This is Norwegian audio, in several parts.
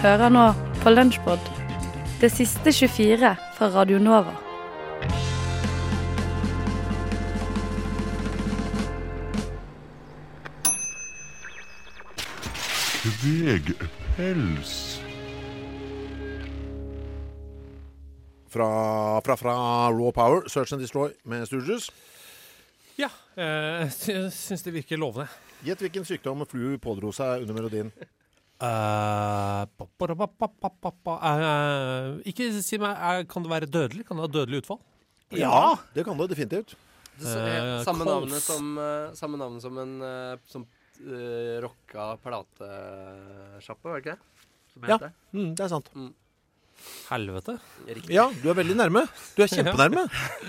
Hører nå på Lunsjpod, det siste 24 fra Radio Nova. Kvegpels. Fra, fra, fra Raw Power, Search and Destroy med Stooges. Ja, Jeg jeg syns det virker lovende. Gjett hvilken sykdom Flu pådro seg under melodien. Eh. Eh, ikke si meg Kan det være dødelig? Kan det ha dødelig utfall? Ja, det kan det definitivt. Eh, samme, navnet som, samme navnet som en som uh, rocka platesjappe, var det ikke det? Som Ja. det? Mm, det er sant. Helvete. Riktig. Ja, du er veldig nærme. Du er kjempenærme.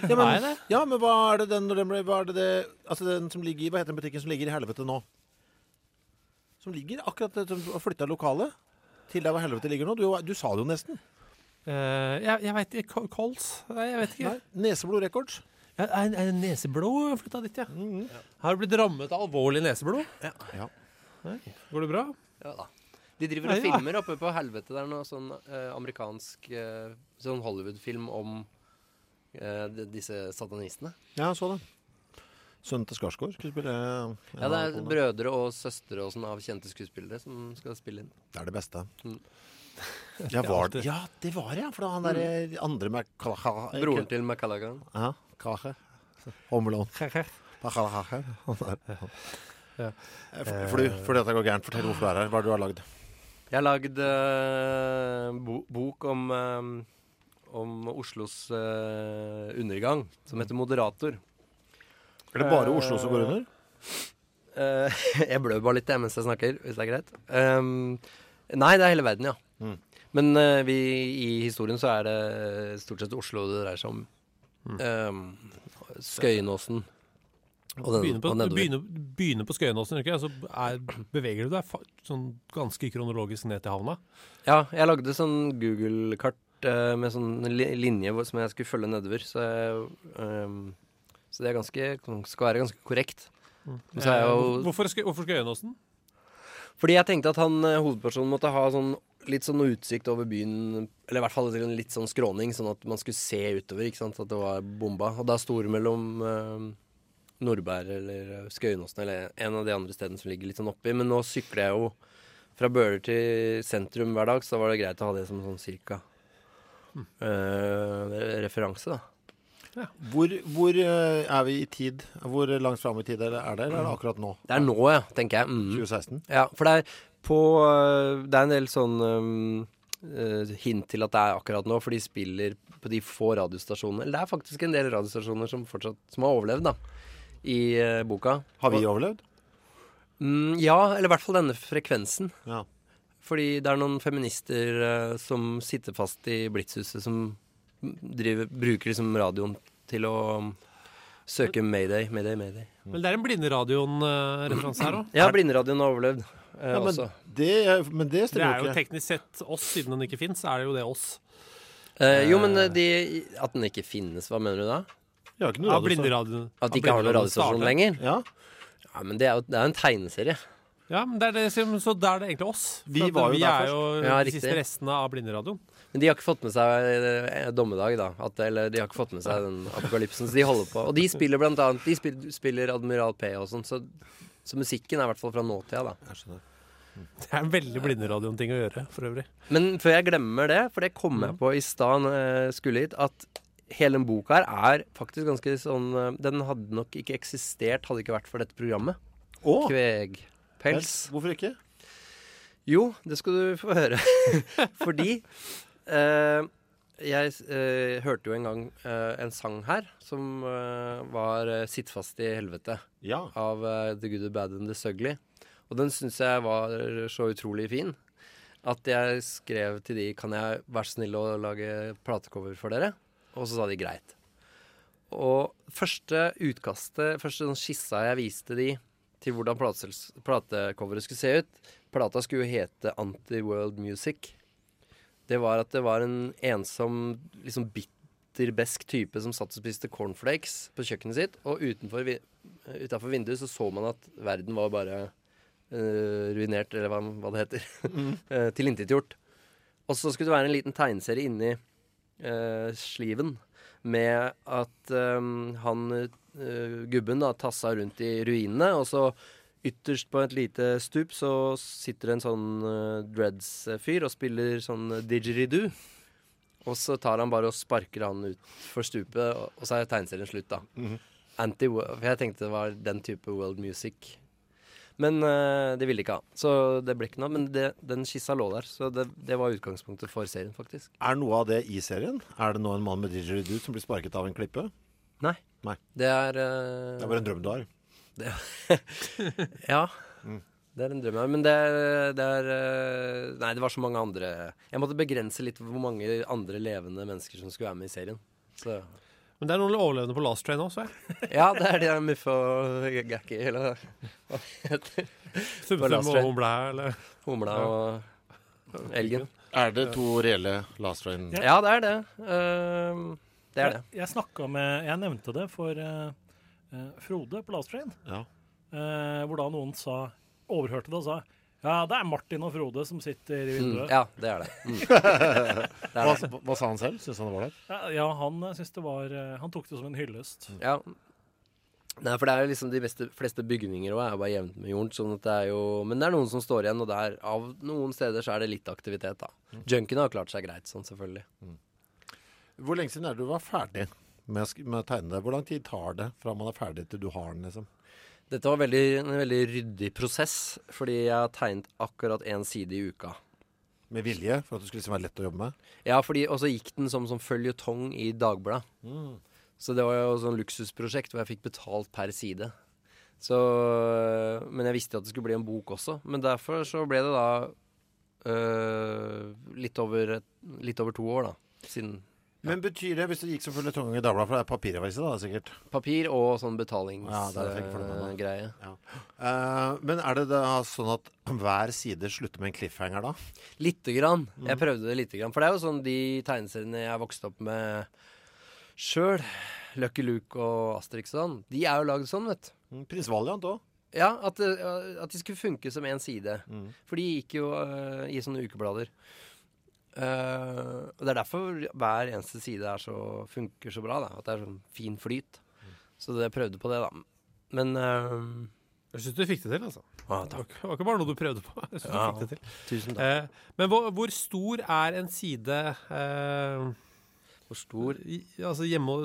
Ja, men, ja, men hva er det den, hva er det det Altså den som ligger i Hva heter den butikken som ligger i helvete nå? Som ligger akkurat som har flytta lokalet til der hvor helvete ligger nå. Du, du sa det jo nesten. Eh, jeg jeg veit ikke. Kols? Nei, jeg vet ikke. Nei, Neseblod Records. Ja, er, er neseblod flytta dit, ja? Mhm. Har du blitt rammet av alvorlig neseblod? Ja. Går det bra? Ja da. De driver og Ja, ja. filmer oppe på helvete der nå, sånn eh, amerikansk eh, Sånn Hollywood-film om eh, disse satanistene. Ja, så det. Sønnen til Skarsgård skulle spille eh, Ja, det er brødre og søstre og sånn av kjente skuespillere som skal spille inn. Det er det beste. Mm. Ja, var det, ja, det var det, ja. For da han derre andre med Broren til McCallaghan. Ja, Kahe. Home Alone. Han. Ja. Eh, Fordi, fordi at det går gærent, fortell hvorfor du er her. Hva er det du har lagd? Jeg har lagd uh, bo bok om, um, om Oslos uh, undergang, som heter Moderator. Er det bare Oslo som går under? Eh, jeg blør bare litt jeg, mens jeg snakker, hvis det er greit. Um, nei, det er hele verden, ja. Mm. Men uh, vi, i historien så er det stort sett Oslo det dreier seg om. Um, Skøyenåsen. Og, den, Begynner på, og begynner, begynner på Skøyenåsen, ikke? Så er, beveger du deg fa sånn ganske kronologisk ned til havna. Ja, jeg lagde sånn Google-kart uh, med sånn li linje som jeg skulle følge nedover. Så, jeg, um, så det er ganske, skal være ganske korrekt. Mm. så er Eh, jo hvor- hvorfor, Skø- hvorfor Skøyenåsen? Fordi jeg tenkte at han eh, hovedpersonen måtte ha sånn litt sånn utsikt over byen, eller i hvert fall en litt sånn skråning, sånn at man skulle se utover, ikke sant, at det var bomba. Og da sto det mellom eh, Nordberg eller Skøyenåsen eller en av de andre stedene som ligger litt sånn oppi. Men nå sykler jeg jo fra Bøler til sentrum hver dag, så da var det greit å ha det som sånn cirka eh, referanse, da. Hvor, hvor eh, er vi i tid? Hvor langt fram i tid er det, er eller er det akkurat nå? Det er nå, ja, tenker jeg. Mm. 2016? Ja, for det er på øh, Det er en del sånn øh, hint til at det er akkurat nå, for de spiller på de få radiostasjonene. Eller det er faktisk en del radiostasjoner som fortsatt Som har overlevd, da, i uh, boka. Har vi overlevd? Mm, ja, eller i hvert fall denne frekvensen. Ja. Fordi det er noen feminister uh, som sitter fast i Blitzhuset, som driver, bruker liksom radioen til å søke Mayday, Mayday, Mayday. Men det er en Blinderadioen-referanse her òg. Ja, Blinderadioen har overlevd. Eh, Ja, men, også. det, men det Det er jo ikke. teknisk sett oss, siden den ikke fins. Er det jo det oss. Eh, jo, men øh, de, at den ikke finnes, hva mener du da? Ja, ikke noe radio. At de ikke har noen radiostasjon lenger? Ja. Ja, men det er jo det er en tegneserie. Ja, men det er det, så da er det egentlig oss. For Vi at var jo vi der er jo Ja, de riktig. siste restene av Blinderadioen. Men de har ikke fått med seg eh, dommedag, da. At, eller de har ikke fått med seg den apokalypsen. Så de holder på. Og de spiller blant annet De spiller, spiller Admiral P og sånn, så, så musikken er i hvert fall fra nåtida, da. Jeg skjønner. Det er en veldig Blinderadioen-ting å gjøre, for øvrig. Men før jeg glemmer det, for det kom jeg på i stad da jeg skulle hit, at hele den boka her er faktisk ganske sånn eh, Den hadde nok ikke eksistert hadde det ikke vært for dette programmet. Å! Kvegpels. Hvorfor ikke? Jo, det skal du få høre. Fordi eh, jeg eh, hørte jo en gang eh, en sang her som eh, var eh, 'Sitt fast i helvete' Ja. av eh, The Good, The Bad and The Sugly. Og den syns jeg var så utrolig fin at jeg skrev til de 'Kan jeg være snill å lage platecover for dere?' Og så sa de greit. Og første utkastet, første sånn skissa jeg viste de til hvordan platecoveret skulle se ut Plata skulle jo hete Anti-World Music. Det var at det var en ensom, liksom bitter, besk type som satt og spiste cornflakes på kjøkkenet sitt, og utenfor, utenfor vinduet så så man at verden var bare Uh, ruinert, eller hva, hva det heter. uh, Tilintetgjort. Og så skulle det være en liten tegneserie inni uh, sliven med at um, han eh, gubben da tassa rundt i ruinene, og så ytterst på et lite stup så sitter det en sånn eh, dreads-fyr og spiller sånn didgeridoo. Og så tar han bare og sparker han ut for stupet, og, så er tegneserien slutt, da. Anti For jeg tenkte det var den type world music. Men eh, det ville de ikke ha. Så det ble ikke noe. Men det, den skissa lå der. Så det, det var utgangspunktet for serien, faktisk. Er noe av det i serien? Er det nå en mann med didgeridoo som blir sparket av en klippe? Nei. Nei. Det er eh, Det er bare en drøm du har. Ja. Mm. Det er en drøm. ja. Men det er, det er eh, Nei, det var så mange andre Jeg måtte begrense litt hvor mange andre levende mennesker som skulle være med i serien. Så Men det er noen overlevende på Last Train også, jeg. Ja, det er de der Muffe og Gakki, eller hva det heter. Sum Last og Train. Humla, eller Humla og elgen. Er det to reelle Last Train? Ja. Det er det. Eh, det er det. Jeg, jeg snakka med Jeg nevnte det for eh, Frode på Last Train, Ja. Uh, hvor da noen sa overhørte det og sa ja, det er Martin og Frode som sitter i Mm, vinduet. ja, det er det. Mm. det, Hva, er det. hva sa han selv? Syns han det var der? Ja, ja han syns det var Han tok det som en hyllest. Ja. Nei, for det er liksom de beste, fleste bygninger også er bare jevnt med jorden. Sånn at det er jo, men det er noen som står igjen, og der av noen steder så er det litt aktivitet, da. Junkiene har klart seg greit sånn, selvfølgelig. Hvor lenge siden er det du var ferdig med med å tegne det? Hvor lang tid tar det fra man er ferdig til du har den, liksom? Dette var veldig, en veldig ryddig prosess, fordi jeg har tegnet akkurat én side i uka. Med vilje? For at det skulle liksom være lett å jobbe med? Ja, fordi, og så gikk den som, som føljetong i Dagbladet. Så det var jo sånn luksusprosjekt hvor jeg fikk betalt per side. Så, men jeg visste jo at det skulle bli en bok også. Men derfor så ble det da øh, litt, over, litt over to år, da. Siden Men betyr det, hvis det gikk som følgetong i Dagbladet, for det er papiraviser da, sikkert papir og sånn Ja, ja. er det jeg ikke følger med nå. betalingsgreie. Eh, Men er det da sånn at hver side slutter med en cliffhanger da? Lite grann. Jeg prøvde det lite grann. For det er jo sånn de tegneseriene jeg vokste opp med sjøl, Lucky Luke og Asterix og sånn, de er jo lagd sånn, vet du. Mm, Prins Valiant òg. Ja, at, at de skulle funke som én side. Mm. For de gikk jo uh, i sånne ukeblader. Eh, og det er derfor hver eneste side er så, funker så bra. Da. At det er sånn fin flyt. Så det, jeg prøvde på det, da. Men uh, Jeg syns du fikk det til, altså. ah, Det var takk. ikke- det var ikke bare noe du prøvde på. Jeg synes Ja. du fikk det til. Tusen takk. Uh, men hvor, hvor stor er en side eh, Hvor stor i, altså hjemme,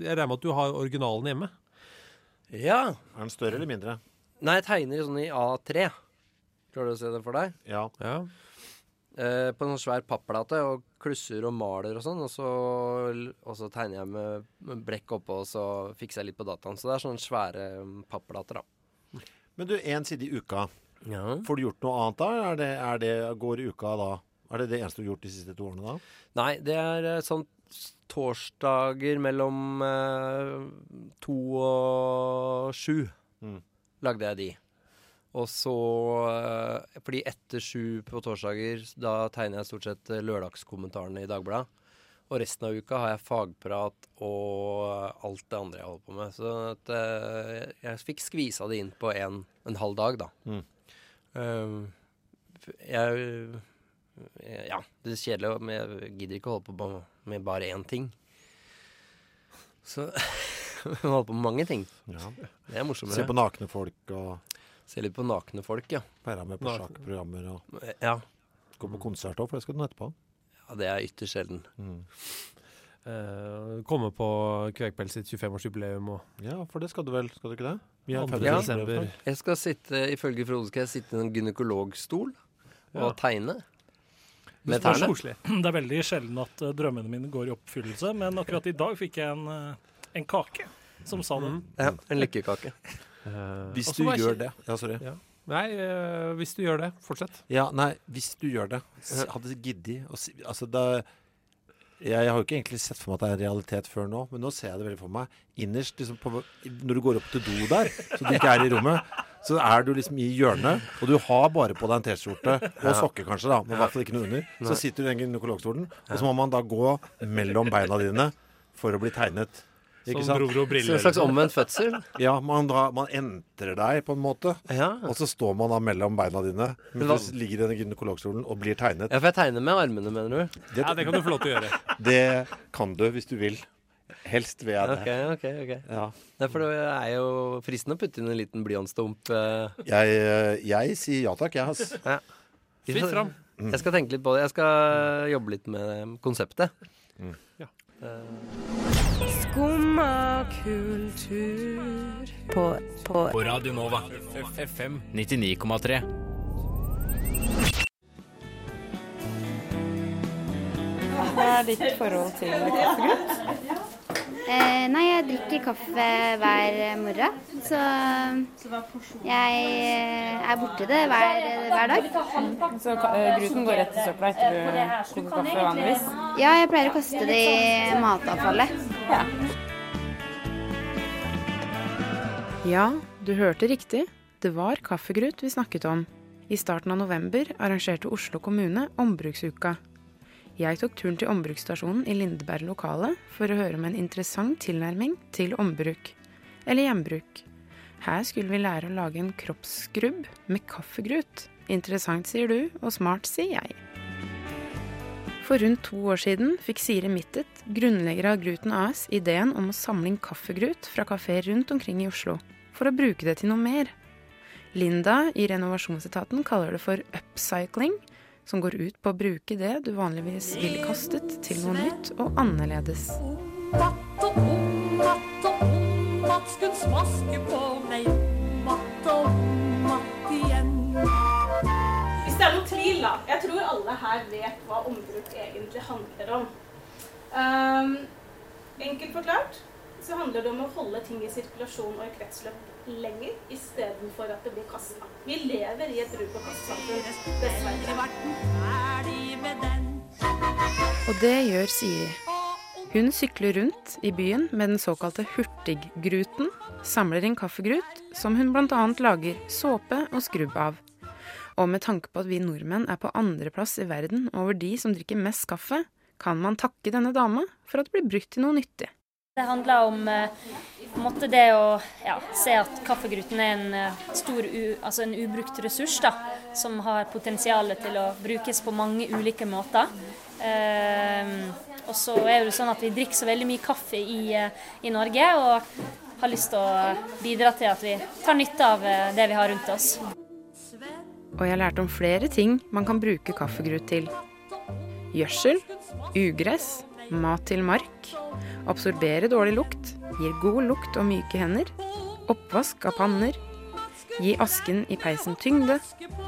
Jeg regner med at du har originalen hjemme? Ja. Er den større eller mindre? Nei, jeg tegner sånn i A3. Klarer du å se det for deg? Ja. Ja. Eh, på en sånn svær papplate og klusser og maler og sånn. Og så, og så tegner jeg med, med blekk oppå, og så fikser jeg litt på dataen. Så det er sånne svære mm, papplater, da. Men du, én side i uka. Ja. Får du gjort noe annet da? Er det, er det, går uka da? Er det det eneste du har gjort de siste to årene da? Nei, det er eh, sånn torsdager mellom eh, to og sju Mm. lagde jeg de. Og så eh, Fordi etter sju på torsdager, da tegner jeg stort sett eh, lørdagskommentarene i Dagbladet. Og resten av uka har jeg fagprat og alt det andre jeg holder på med. Så at, eh, jeg fikk skvisa det inn på en, en halv dag, da. Mm. Eh, jeg Ja, det er kjedelig, men jeg gidder ikke å holde på med bare én ting. Så jeg holder på med mange ting. Ja. Det er morsommere. Se på nakne folk og Se litt på nakne folk, ja. være med på Nakne. sjakkprogrammer og Ja, gå på konsert òg, for det skal du nå etterpå. ja det er ytterst sjelden. Mm. Eh, komme på Kvegpels sitt 25-årsjubileum og Ja, for det skal du vel, skal du ikke det? Vi har 5. Ja. desember. Jeg skal sitte, Ifølge Frode skal jeg sitte i en gynekologstol og Ja. tegne. Med Det er tærne. koselig. Det er veldig sjelden at eh, drømmene mine går i oppfyllelse, men akkurat i dag fikk jeg en, eh, en kake som sa det. Ja, en lykkekake. Eh, Hvis du gjør det Ja, sorry. Nei, eh, hvis du gjør det, fortsett. Ja, nei, hvis du gjør det Hadde giddet å si Altså, da jeg, jeg har jo ikke egentlig sett for meg at det er en realitet før nå, men nå ser jeg det veldig for meg. Innerst, liksom på, når du går opp til do der, så du ikke er i rommet, så er du liksom i hjørnet, og du har bare på deg en T-skjorte og sokker kanskje, da, men i hvert fall ikke noe under. Så sitter du i den gynekologstolen, og så må man da gå mellom beina dine for å bli tegnet. Ikke sant? bror og Så en slags omvendt fødsel. Ja, man, da, man entrer deg på en måte, Ja. og så står man da mellom beina dine. Men du ligger i denne gynekologstolen og blir tegnet. ja, for jeg tegner med armene, mener du? Det, Ja, det kan du få lov til å gjøre. det kan du hvis du vil. Helst vil jeg det. Ok, ok, ok. Ja. Nei, for det er jo fristende å putte inn en liten blyantstump. eh. Jeg, jeg sier ja takk, jeg, ass. Fritt fram. Mm. Jeg skal tenke litt på det. Jeg skal jobbe litt med konseptet. Skumma kultur. På, på På Radio Nova. FM 99,3. Hva er ditt forhold til kaffegutt? Eh, nei, jeg drikker kaffe hver morgen. Så jeg eh, er borti det hver, hver dag. Så eh, gruten går rett i søpla etter du koker kaffe vanligvis? Ja, jeg pleier å kaste det i matavfallet. Ja, du hørte riktig. Det var kaffegrut vi snakket om. I starten av november arrangerte Oslo kommune Ombruksuka. Jeg tok turen til ombruksstasjonen i Lindeberg lokale for å høre om en interessant tilnærming til ombruk. Eller gjenbruk. Her skulle vi lære å lage en kroppsskrubb med kaffegrut. Interessant, sier du, og smart, sier jeg. For rundt to år siden fikk Siri Mittet, grunnlegger av Gruten AS, ideen om å samle inn kaffegrut fra kafeer rundt omkring i Oslo, for å bruke det til noe mer. Linda i renovasjonsetaten kaller det for upcycling, som går ut på å bruke det du vanligvis ville kastet, til noe nytt og annerledes. Matt og om, Tvil, da. Jeg tror alle her vet hva ombruk egentlig handler om. Um, enkelt forklart så handler det om å holde ting i sirkulasjon og i kretsløp lenger istedenfor at det blir kasta. Vi lever i et bruk- og kastsamfunn. Og det gjør Siri. Hun sykler rundt i byen med den såkalte hurtiggruten, samler inn kaffegrut, som hun bl.a. lager såpe og skrubb av. Og med tanke på at vi nordmenn er på andreplass i verden over de som drikker mest kaffe, kan man takke denne dama for at det blir brukt til noe nyttig. Det handler om eh, måte det å ja, se at kaffegruten er en eh, stor, u, altså en ubrukt ressurs da, som har potensial til å brukes på mange ulike måter. Eh, og så er det sånn at vi drikker så veldig mye kaffe i, eh, i Norge, og har lyst til å bidra til at vi tar nytte av det vi har rundt oss. Og jeg lærte om flere ting man kan bruke kaffegrut til. Gjødsel, ugress, mat til mark, absorbere dårlig lukt, gir god lukt og myke hender, oppvask av panner, gi asken i peisen tyngde,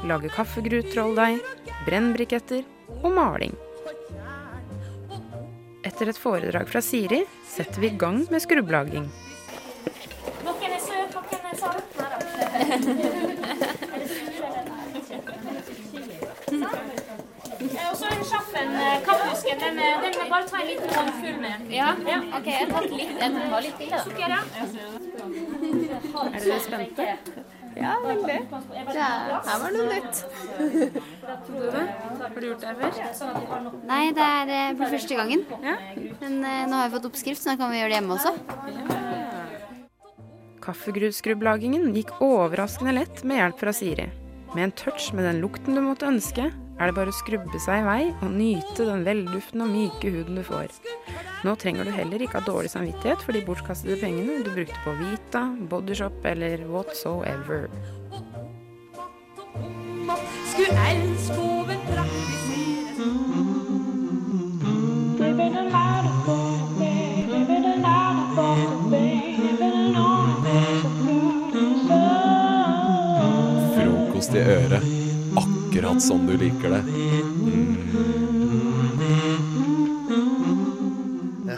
lage kaffegruttrolldeig, brennbriketter og maling. Etter et foredrag fra Siri setter vi i gang med skrubblaging. Noen er søt, noen er salt. Nei da. Og så en kjapp en eh, kaffehusken. Den, eh, den må bare ta en liten håndfull med. Ja, ok, jeg har tatt litt. Jeg tror litt til, da. Sukker, ja. Er dere spente? Ja, veldig. Ja, her var det noe nytt. Du det? Har du gjort det før? Nei, det er eh, for første gangen. Men eh, nå har vi fått oppskrift, så da kan vi gjøre det hjemme også. Kaffegrutskrublagingen gikk overraskende lett med hjelp fra Siri. Med en touch med den lukten du måtte ønske, er det bare å skrubbe seg i vei og nyte den velduften og myke huden du får. Nå trenger du heller ikke ha dårlig samvittighet for de bortkastede pengene du brukte på Vita, Bodyshop eller whatsoever. Frokost i øret. Akkurat som du liker det. Mm.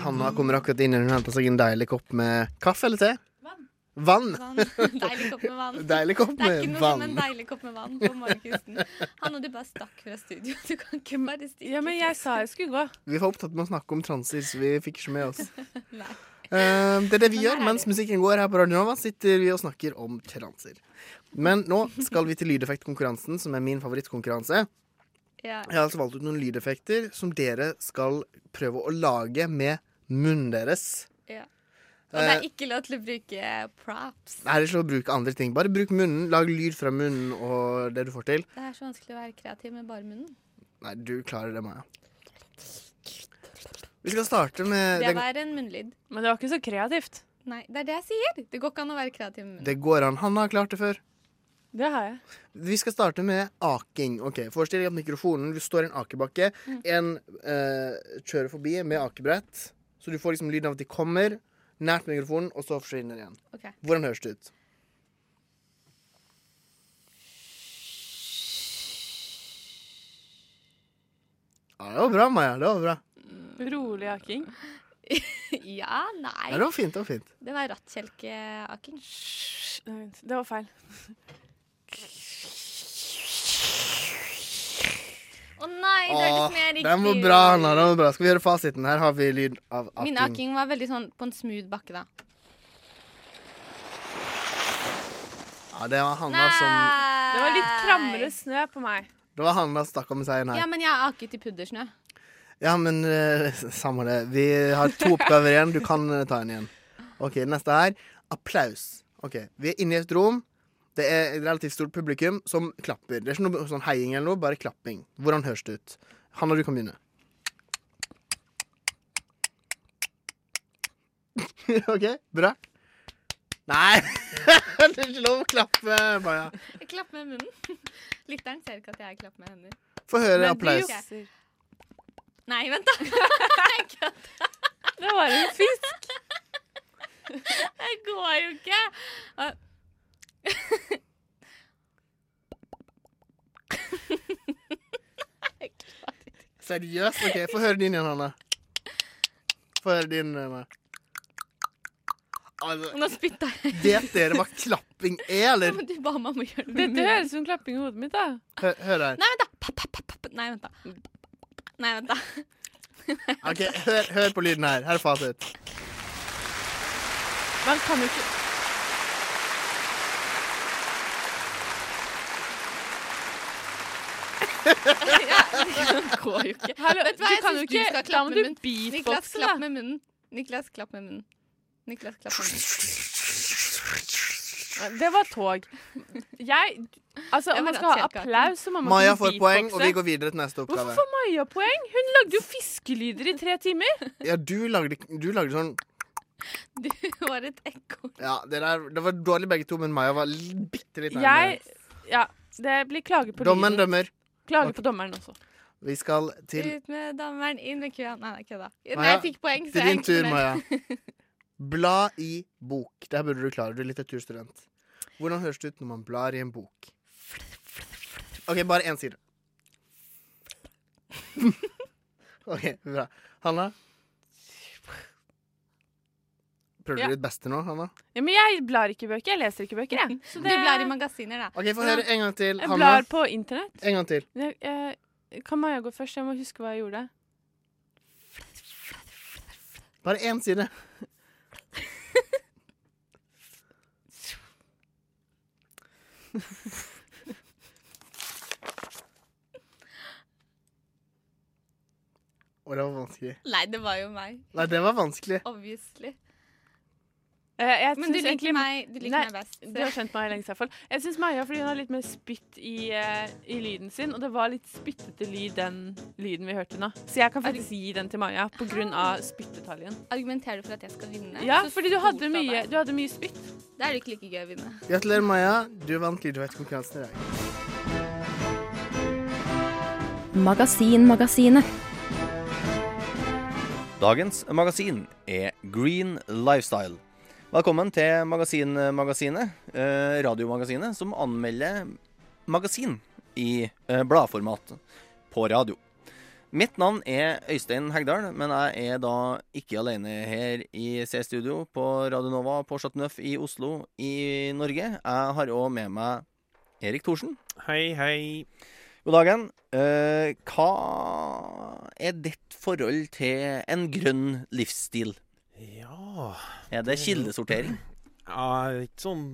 Hanna kommer akkurat inn og henter seg en deilig kopp med kaffe eller te. Vann. Deilig kopp med vann. Deilig kopp Det er ikke noe vann. som en deilig kopp med vann på morgenkvisten. Hanna, du bare stakk fra studio. Du kan ikke bare stikke. Ja, men jeg sa jeg skulle gå. Vi var opptatt med å snakke om transer, så vi fikk ikke med oss. Nei. Uh, det er det vi gjør mens musikken går her på Radio Nova. Sitter vi og snakker om transer. Men nå skal vi til lydeffektkonkurransen, som er min favorittkonkurranse. Ja. Jeg har altså valgt ut noen lydeffekter som dere skal prøve å lage med munnen deres. Ja. Og det Eh, er ikke lov til å bruke props. Nei, det er ikke lov til å bruke andre ting. Bare bruk munnen. Lag lyd fra munnen og det du får til. Det er så vanskelig å være kreativ med bare munnen. Nei, du klarer det, Maja. Vi skal starte med Det var en munnlyd. Men det var ikke så kreativt. Nei, det er det jeg sier. Det går ikke an å være kreativ med munnen. Det går an. Han har klart det før. Det har jeg. Vi skal starte med aking. Ok, Forestill deg at mikrofonen Du står i en akebakke. En eh, kjører forbi med akebrett. Så du får liksom lyden av at de kommer nært mikrofonen, og så forsvinner de igjen. Ok. Hvordan høres det ut? Ja, det var bra, Maja. Det var bra. Rolig aking. ja, nei. Ja, det var fint. det var fint Det var rattkjelkeaking. Det var feil. Å nei, det hørtes mer riktig den var bra, Hanna. Den var bra. Skal vi gjøre fasiten? Her har vi lyd av Min aking. aking var veldig sånn på en smooth bakke, da. Ja, det var Hanna som Det var litt krammere snø på meg. Det var Hanna som stakk om seieren her. Ja, men jeg har aket i puddersnø. Ja, men eh, samme det. Vi har to oppgaver igjen. Du kan eh, ta en igjen. OK, neste her. Applaus. OK, Vi er inne i et rom. Det er et relativt stort publikum som klapper. Det er ikke noe sånn heiing eller noe, bare klapping. Hvordan høres det ut? Hanna, du kan begynne. OK, bra. Nei! det er ikke lov å klappe, Maja. Jeg klapper med munnen. Lytteren ser ikke at jeg klapper med hender. Få høre applaus. Nei, vent, da. Jeg kødder. Det var en fisk. Det går jo ikke. Seriøst? OK, få høre din igjen, Hanne. Få høre din. Hanne. Altså, Nå spytta jeg. vet dere hva klapping er, eller? Men du ba meg om å gjøre det. Dette høres ut som klapping i hodet mitt, da. Hør, hør her. Nei, vent, da. Pa, pa, pa. Nei, vent, da. Nei, vent, da. Ok, hør, hør på lyden her. Her er fasit. Man kan jo ikke Det går jo ikke. Hallo, Vet du hva, jeg syns du skal klappe med munnen. Niklas, klapp med munnen. Niklas, klapp med munnen. Niklas, klapp med munnen. Det var tog. Jeg Altså, om man skal ha applaus, så må man Maja får poeng, og vi går videre til neste Hvorfor oppgave. får Maja poeng? Hun lagde jo fiskelyder i tre timer. Ja, du lagde, du lagde sånn Du var et ekko. Ja, det, der, det var dårlig begge to, men Maja var bitte litt nærmere. Jeg Ja, det blir klager på Dommen lyden. dømmer. Klage okay. på dommeren også. Vi skal til Ut med dommeren, inn med køen. Nei, kødda. Nei, jeg fikk poeng, så til din tur. Maja. Bla i bok. Det her burde du klare. Du er litteraturstudent. Hvordan høres det ut når man blar i en bok? OK, bare én side. OK, bra. Hanna? Prøver Ja. du ditt beste nå, Hanna? Ja, men jeg blar ikke bøker. Jeg leser ikke bøker, jeg. Så Du blar i magasiner, da. OK, få høre en gang til. Hanna. Jeg blar på internett. En gang til. Jeg, jeg, kan Maja gå først? Jeg må huske hva jeg gjorde. Bare én side. Og det var vanskelig. Nei, det var jo meg. Nei, det var vanskelig. Obviously. Eh, jeg Men du liker egentlig- meg- du liker Nei, meg best. Du har skjønt meg lengst, i hvert. Jeg syns Maja fordi hun har litt mer spytt i, eh, i lyden sin, og det var litt spyttete lyd, den lyden vi hørte nå. Så jeg kan faktisk gi den til Maja på grunn av spyttetaljen. Argumenterer du for at jeg skal vinne? Ja, Så fordi du hadde mye, du hadde mye spytt. Da er det ikke like gøy å vinne. Gratulerer, Maja. Du vant Lydvett-konkurransen i dag. Magasinmagasinet. Dagens magasin er Green Lifestyle. Velkommen til Magasinmagasinet, eh, radiomagasinet, som anmelder magasin i eh, bladformat på radio. Mitt navn er Øystein Hegdal, men jeg er da ikke alene her i C-studio på Radio Nova på Chateauneuf i Oslo i Norge. Jeg har òg med meg Erik Thorsen. Hei, hei. God dagen. Eh, hva er ditt forhold til en grønn livsstil? Ja Er det kildesortering? Jeg er ikke sånn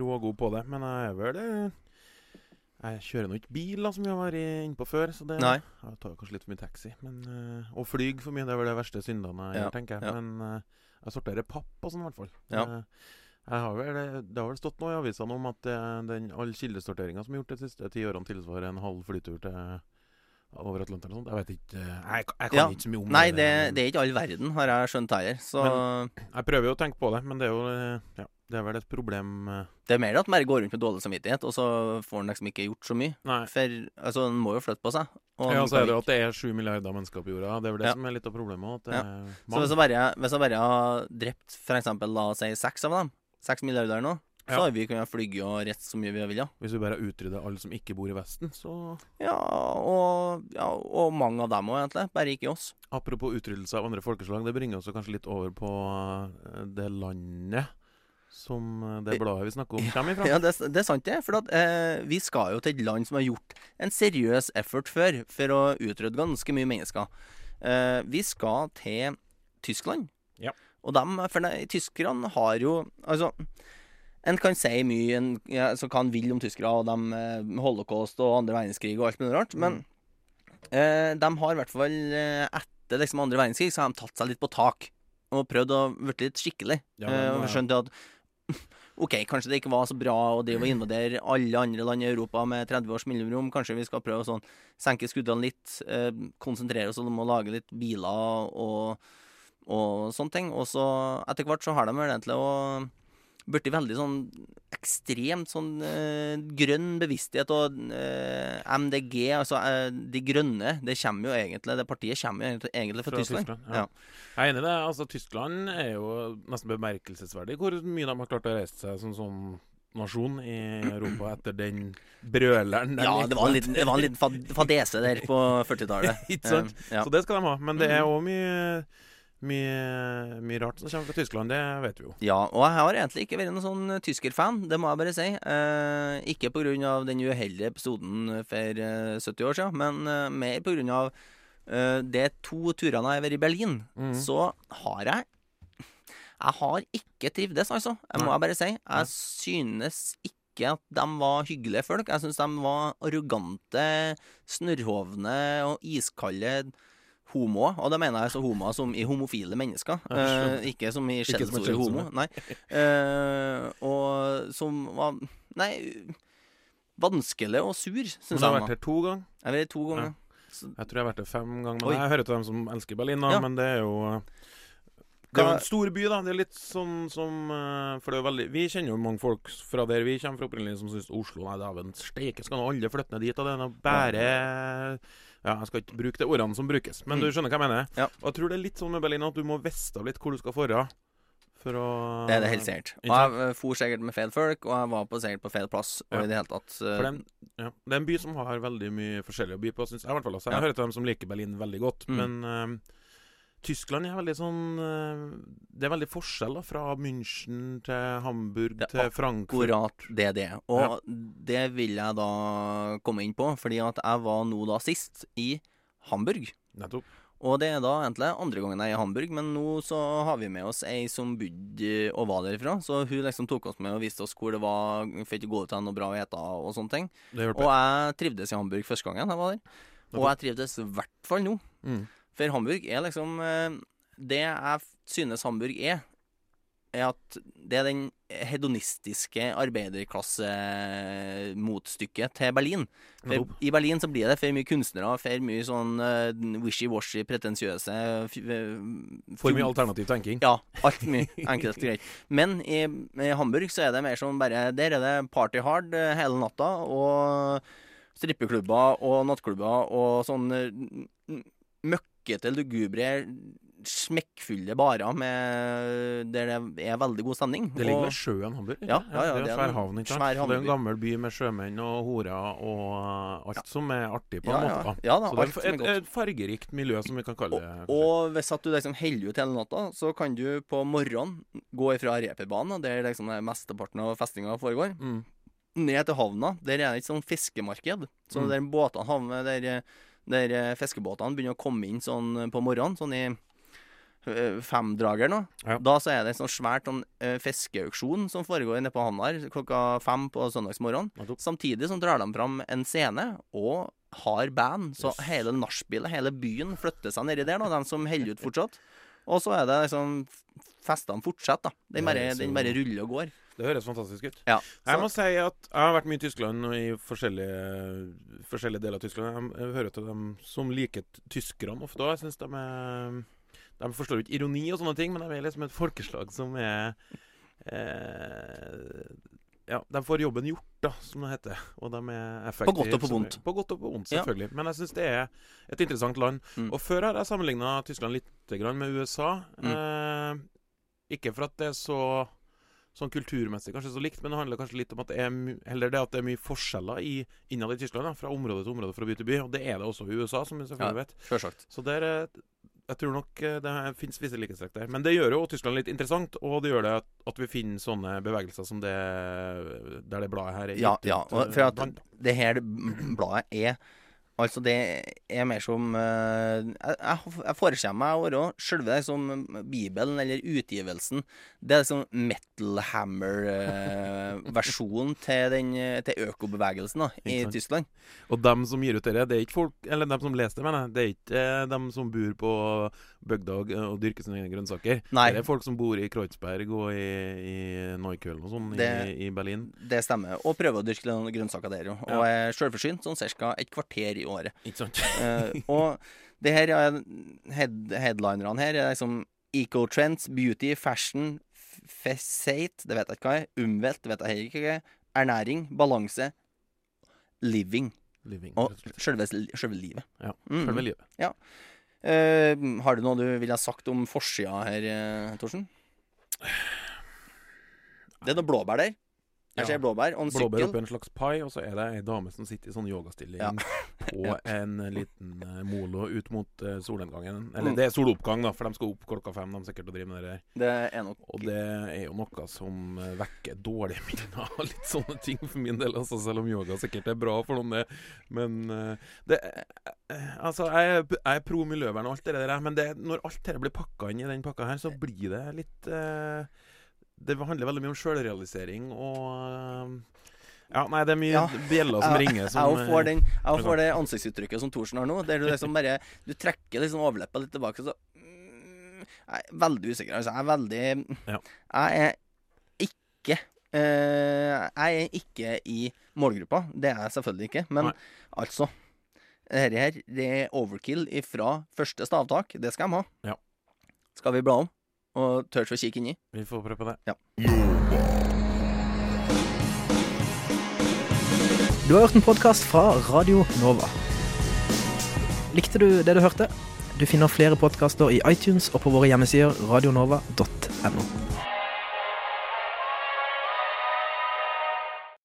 rågod på det, men jeg er vel det. Jeg kjører nå ikke bil, da, som vi har vært inne på før. Så det Nei. Jeg tar kanskje litt for mye taxi. Men, eh, og flyg for mye. Det er vel de verste syndene jeg Ja, tenker ja. Men eh, jeg sorterer papp og sånn, i hvert fall. Ja. Eh, har vel, det har vel stått noe i avisene om at eh, den, all kildesorteringa som er gjort de siste ti årene, tilsvarer en halv flytur til over Atlanteren og sånt. Jeg vet ikke eh, Jeg, jeg kan Ja. ikke så mye om Nei, det. Nei, det er ikke all verden, har jeg skjønt heller. Så Men jeg prøver jo å tenke på det, men det er jo eh, Ja, det er vel et problem eh, det er mer at man går rundt med dårlig samvittighet, og så får man liksom ikke gjort så mye. For altså, man må jo flytte på seg. Ja, så er det jo at det er sju milliarder mennesker på jorda. Det er vel det Ja. som er litt av problemet. Ja. Så hvis jeg bare, hvis jeg bare har drept eksempel, la oss si seks av dem, seks milliarder nå, så Ja. har vi kunnet flyge og rette så mye vi ville. ja. Hvis vi bare utrydder alle som ikke bor i Vesten, så Ja, og, ja, og mange av dem òg, egentlig. Bare ikke oss. Apropos utryddelse av andre folkeslag, det bringer oss kanskje litt over på eh, det landet som eh, det bladet vi snakker om, kommer ifra. Ja, det, det er sant, det. For at, eh, vi skal jo til et land som har gjort en seriøs effort før for å utrydde ganske mye mennesker. Eh, vi skal til Tyskland. Ja. Og dem, for de, tyskerne har jo Altså, en kan si mye en, ja, så hva en vil om tyskere og dem, eh, holocaust og andre verdenskrig og alt mulig rart, men eh, de har i hvert fall eh, etter liksom andre verdenskrig så har de tatt seg litt på tak. Og prøvd å bli litt skikkelig. Ja, ja. men, og eh, skjønt at OK, kanskje det ikke var så bra å drive og invadere alle andre land i Europa med 30 års mellomrom. Kanskje vi skal prøve å sånn senke skuddene litt, eh, konsentrere oss om å lage litt biler og, og sånne ting. Og så etter hvert så har de vel egentlig å blitt veldig sånn ekstremt sånn eh, grønn bevissthet og eh, MDG, altså eh, De grønne, det kommer jo egentlig Det partiet kommer jo egentlig, fra, fra, Tyskland. ja. Jeg er enig i det. Altså, Tyskland er jo nesten bemerkelsesverdig hvor mye de har klart å reise seg som sånn nasjon i Europa etter den brøleren. der Ja, det var en liten, det var en liten fad- fadese der på 40-tallet. Ikke sant? Um, ja. Så det skal de ha. Men det er òg mye, mye, mye rart som kommer fra Tyskland. Det vet vi jo. Ja, og jeg har egentlig ikke vært noen sånn eh, tyskerfan, det må jeg bare si. Eh, ikke pga. den uheldige episoden for eh, 70 år siden, men eh, mer pga. Eh, de to turene jeg har vært i Berlin, Mm. så har jeg Jeg har ikke trivdes, altså. Jeg må jeg bare si. Jeg synes ikke at de var hyggelige folk. Jeg synes de var arrogante, snørrhovne og iskalde homoer. Og da mener jeg så homoer som i homofile mennesker, eh, ikke som i skjellsordet homo. Nei. uh, og som var Nei, vanskelig og sur, Men jeg. du har vært her to ganger. Jeg har vært to ganger. Jeg tror jeg har vært her fem ganger. Men Oi. jeg hører til dem som elsker Berlin, da. Ja. Men det er jo Det er jo en stor by, da. Det er litt sånn som eh, For det er veldig Vi kjenner jo mange folk fra der vi kommer fra opprinnelig, som syns Oslo Nei, dæven steike, skal nå alle flytte ned dit? Og det er bare Ja, jeg skal ikke bruke de ordene som brukes, men Mm. du skjønner hva jeg mener? Ja. Og jeg tror det er litt sånn med Berlin at du må vite litt hvor du skal dra. For å Det er det helt sikkert. Og jeg eh, for sikkert med feil folk, og jeg var på sikkert på feil plass. Og Ja. i det hele tatt uh... For det er, en, ja, det er en by som har veldig mye forskjellig å by på, syns jeg. i hvert fall Også. Jeg Ja. hører til dem som liker Berlin veldig godt. Mm. Men eh, Tyskland er veldig sånn eh, Det er veldig forskjell da fra München til Hamburg til Frankfurt. Akkurat det er det. Og det vil jeg da komme inn på, fordi at jeg var nå da sist i Hamburg. Nettopp. Og det er da egentlig andre gangen jeg er i Hamburg, men nå så har vi med oss ei som bodde og var derifra. Så hun liksom tok oss med og viste oss hvor det var Fikk gå ut av noe bra å ete og sånne ting. Det. Og jeg trivdes i Hamburg første gangen jeg var der. Og jeg trivdes i hvert fall nå. Mm. For Hamburg er liksom eh, Det jeg synes Hamburg er, er at det er den hedonistiske arbeiderklassemotstykket til Berlin. For I Berlin så blir det for mye kunstnere, for mye sånn eh, wishy-washy, pretensiøse eh, For mye alternativ tenking. Ja, alt mye. Enkelt og greit. Men i, i Hamburg så er det mer sånn bare Der er det party hard hele natta, og strippeklubber og nattklubber og sånn eh, m- møkkete, lugubre, smekkfulle barer med Der det er veldig god stemning. Det ligger Og- ved sjøen Hamburg. Ja, ja, ja, det er en svær havn. ikke sant? det er en gammel by med sjømenn og horer og alt alt som er artig på en ja. måte. Ja da, Så det er et, et, fargerikt miljø, som vi kan kalle det. Og hvis at du liksom holder ut hele natta, så kan du på morgenen gå ifra reperbanen, der liksom mesteparten av festinga foregår, Mm. ned til havna. Der er det et sånn fiskemarked. Så Mm. der båtene havner, der, der fiskebåtene begynner å komme inn sånn på morgenen, sånn i eh, femdrager nå. Da så er det en sånn svært sånn, eh, fiskeauksjon som foregår nede på havna klokka fem på søndagsmorgen. Samtidig som drar de fram en scene og har band. Så hele nachspielet, hele byen, flytter seg nedi der, nå, de som holder ut fortsatt. Og så er det liksom Festene fortsetter, da. Den Det bare, den bare ruller og går. Det høres fantastisk ut. Ja, Jeg må si at jeg har vært mye i Tyskland og i forskjellige, forskjellige deler av Tyskland. Jeg, hører til dem som liker tyskerne ofte òg. Jeg syns de er De forstår ikke ironi og sånne ting, men de er liksom et folkeslag som er eh, Ja, de får jobben gjort, da, som det heter. Og de er effektive. På godt og på vondt. På godt og på vondt, Ja. selvfølgelig. Men jeg syns det er et interessant land. Mm. Og før har jeg sammenligna Tyskland litt med USA. Mm. Eh, ikke for at det er så sånn kulturmessig kanskje så likt, men det handler kanskje litt om at det er heller det at det er mye forskjeller i, innad i Tyskland, da, fra område til område, fra by til by. Og det er det også i USA, som vi selvfølgelig Ja, vet. selvsagt. Så der, jeg tror nok eh, det fins visse likhetstrekk der. Men det gjør jo Tyskland litt interessant, og det gjør det at, at vi finner sånne bevegelser som det der det bladet her er Ja, gitt ja. ut, eh, for at det her bladet er Altså, det er mer som eh, Jeg, jeg jeg meg å være selve liksom Bibelen, eller utgivelsen. Det er liksom Metal Hammer-versjonen til, den, til økobevegelsen da, i? Tyskland. Og dem som gir ut dette, det er ikke folk Eller dem som leser det, mener jeg. Det er ikke eh, dem som bor på bygda og, dyrker sine egne grønnsaker. Nei. Det er folk som bor i Kreuzberg og i, i Neukölln og sånn i, i Berlin. Det stemmer. Og prøver å dyrke noen grønnsaker der, jo. Og er sjølforsynt sånn ca. et kvarter i året. Ikke sant? uh, og det her er head, headlinerne her er liksom Eco-trends, beauty, fashion, f- det vet jeg ikke hva er. Umvelt, det vet jeg heller ikke hva er. Ernæring, balanse, living. Living, og selve, livet. Ja, Mhm. selve livet. Ja. Eh, har du noe du ville ha sagt om forsida her, eh, Torsen? Det er noe blåbær der. Jeg ser blåbær og en blåbær sykkel. oppi en slags pai, og så er det ei dame som sitter i sånn yogastilling Ja. på en liten eh, molo ut mot eh, solnedgangen. Eller Mm. det er soloppgang, da, for de skal opp klokka fem. De sikkert og drive med det der. Det er nok Og det er jo noe som eh, vekker dårlige minner og litt sånne ting for min del. Altså, selv om yoga sikkert er bra for noen, det. Men det Altså, jeg, jeg er pro miljøvern og alt det der, men det, når alt dette blir pakka inn i den pakka her, så blir det litt eh, Det handler veldig mye om sjølrealisering og eh, Ja, nei, det er mye bjeller som ja, ringer. Som, Jeg får, den, jeg eh, får det ansiktsuttrykket som Thorsen har nå. Der du liksom bare Du trekker liksom overleppa litt tilbake, så mm, Jeg er veldig usikker. Altså, jeg er veldig Jeg er ikke eh, Jeg er ikke i målgruppa. Det er jeg selvfølgelig ikke. Men altså Dette her, det er overkill ifra første stavtak. Det skal de ha. Ja. Skal vi bla om? Og tør å kikke inni? Vi får prøve på det. Ja. Du har hørt en podkast fra Radio Nova. Likte du det du hørte? Du finner flere podkaster i iTunes og på våre hjemmesider radionova.no.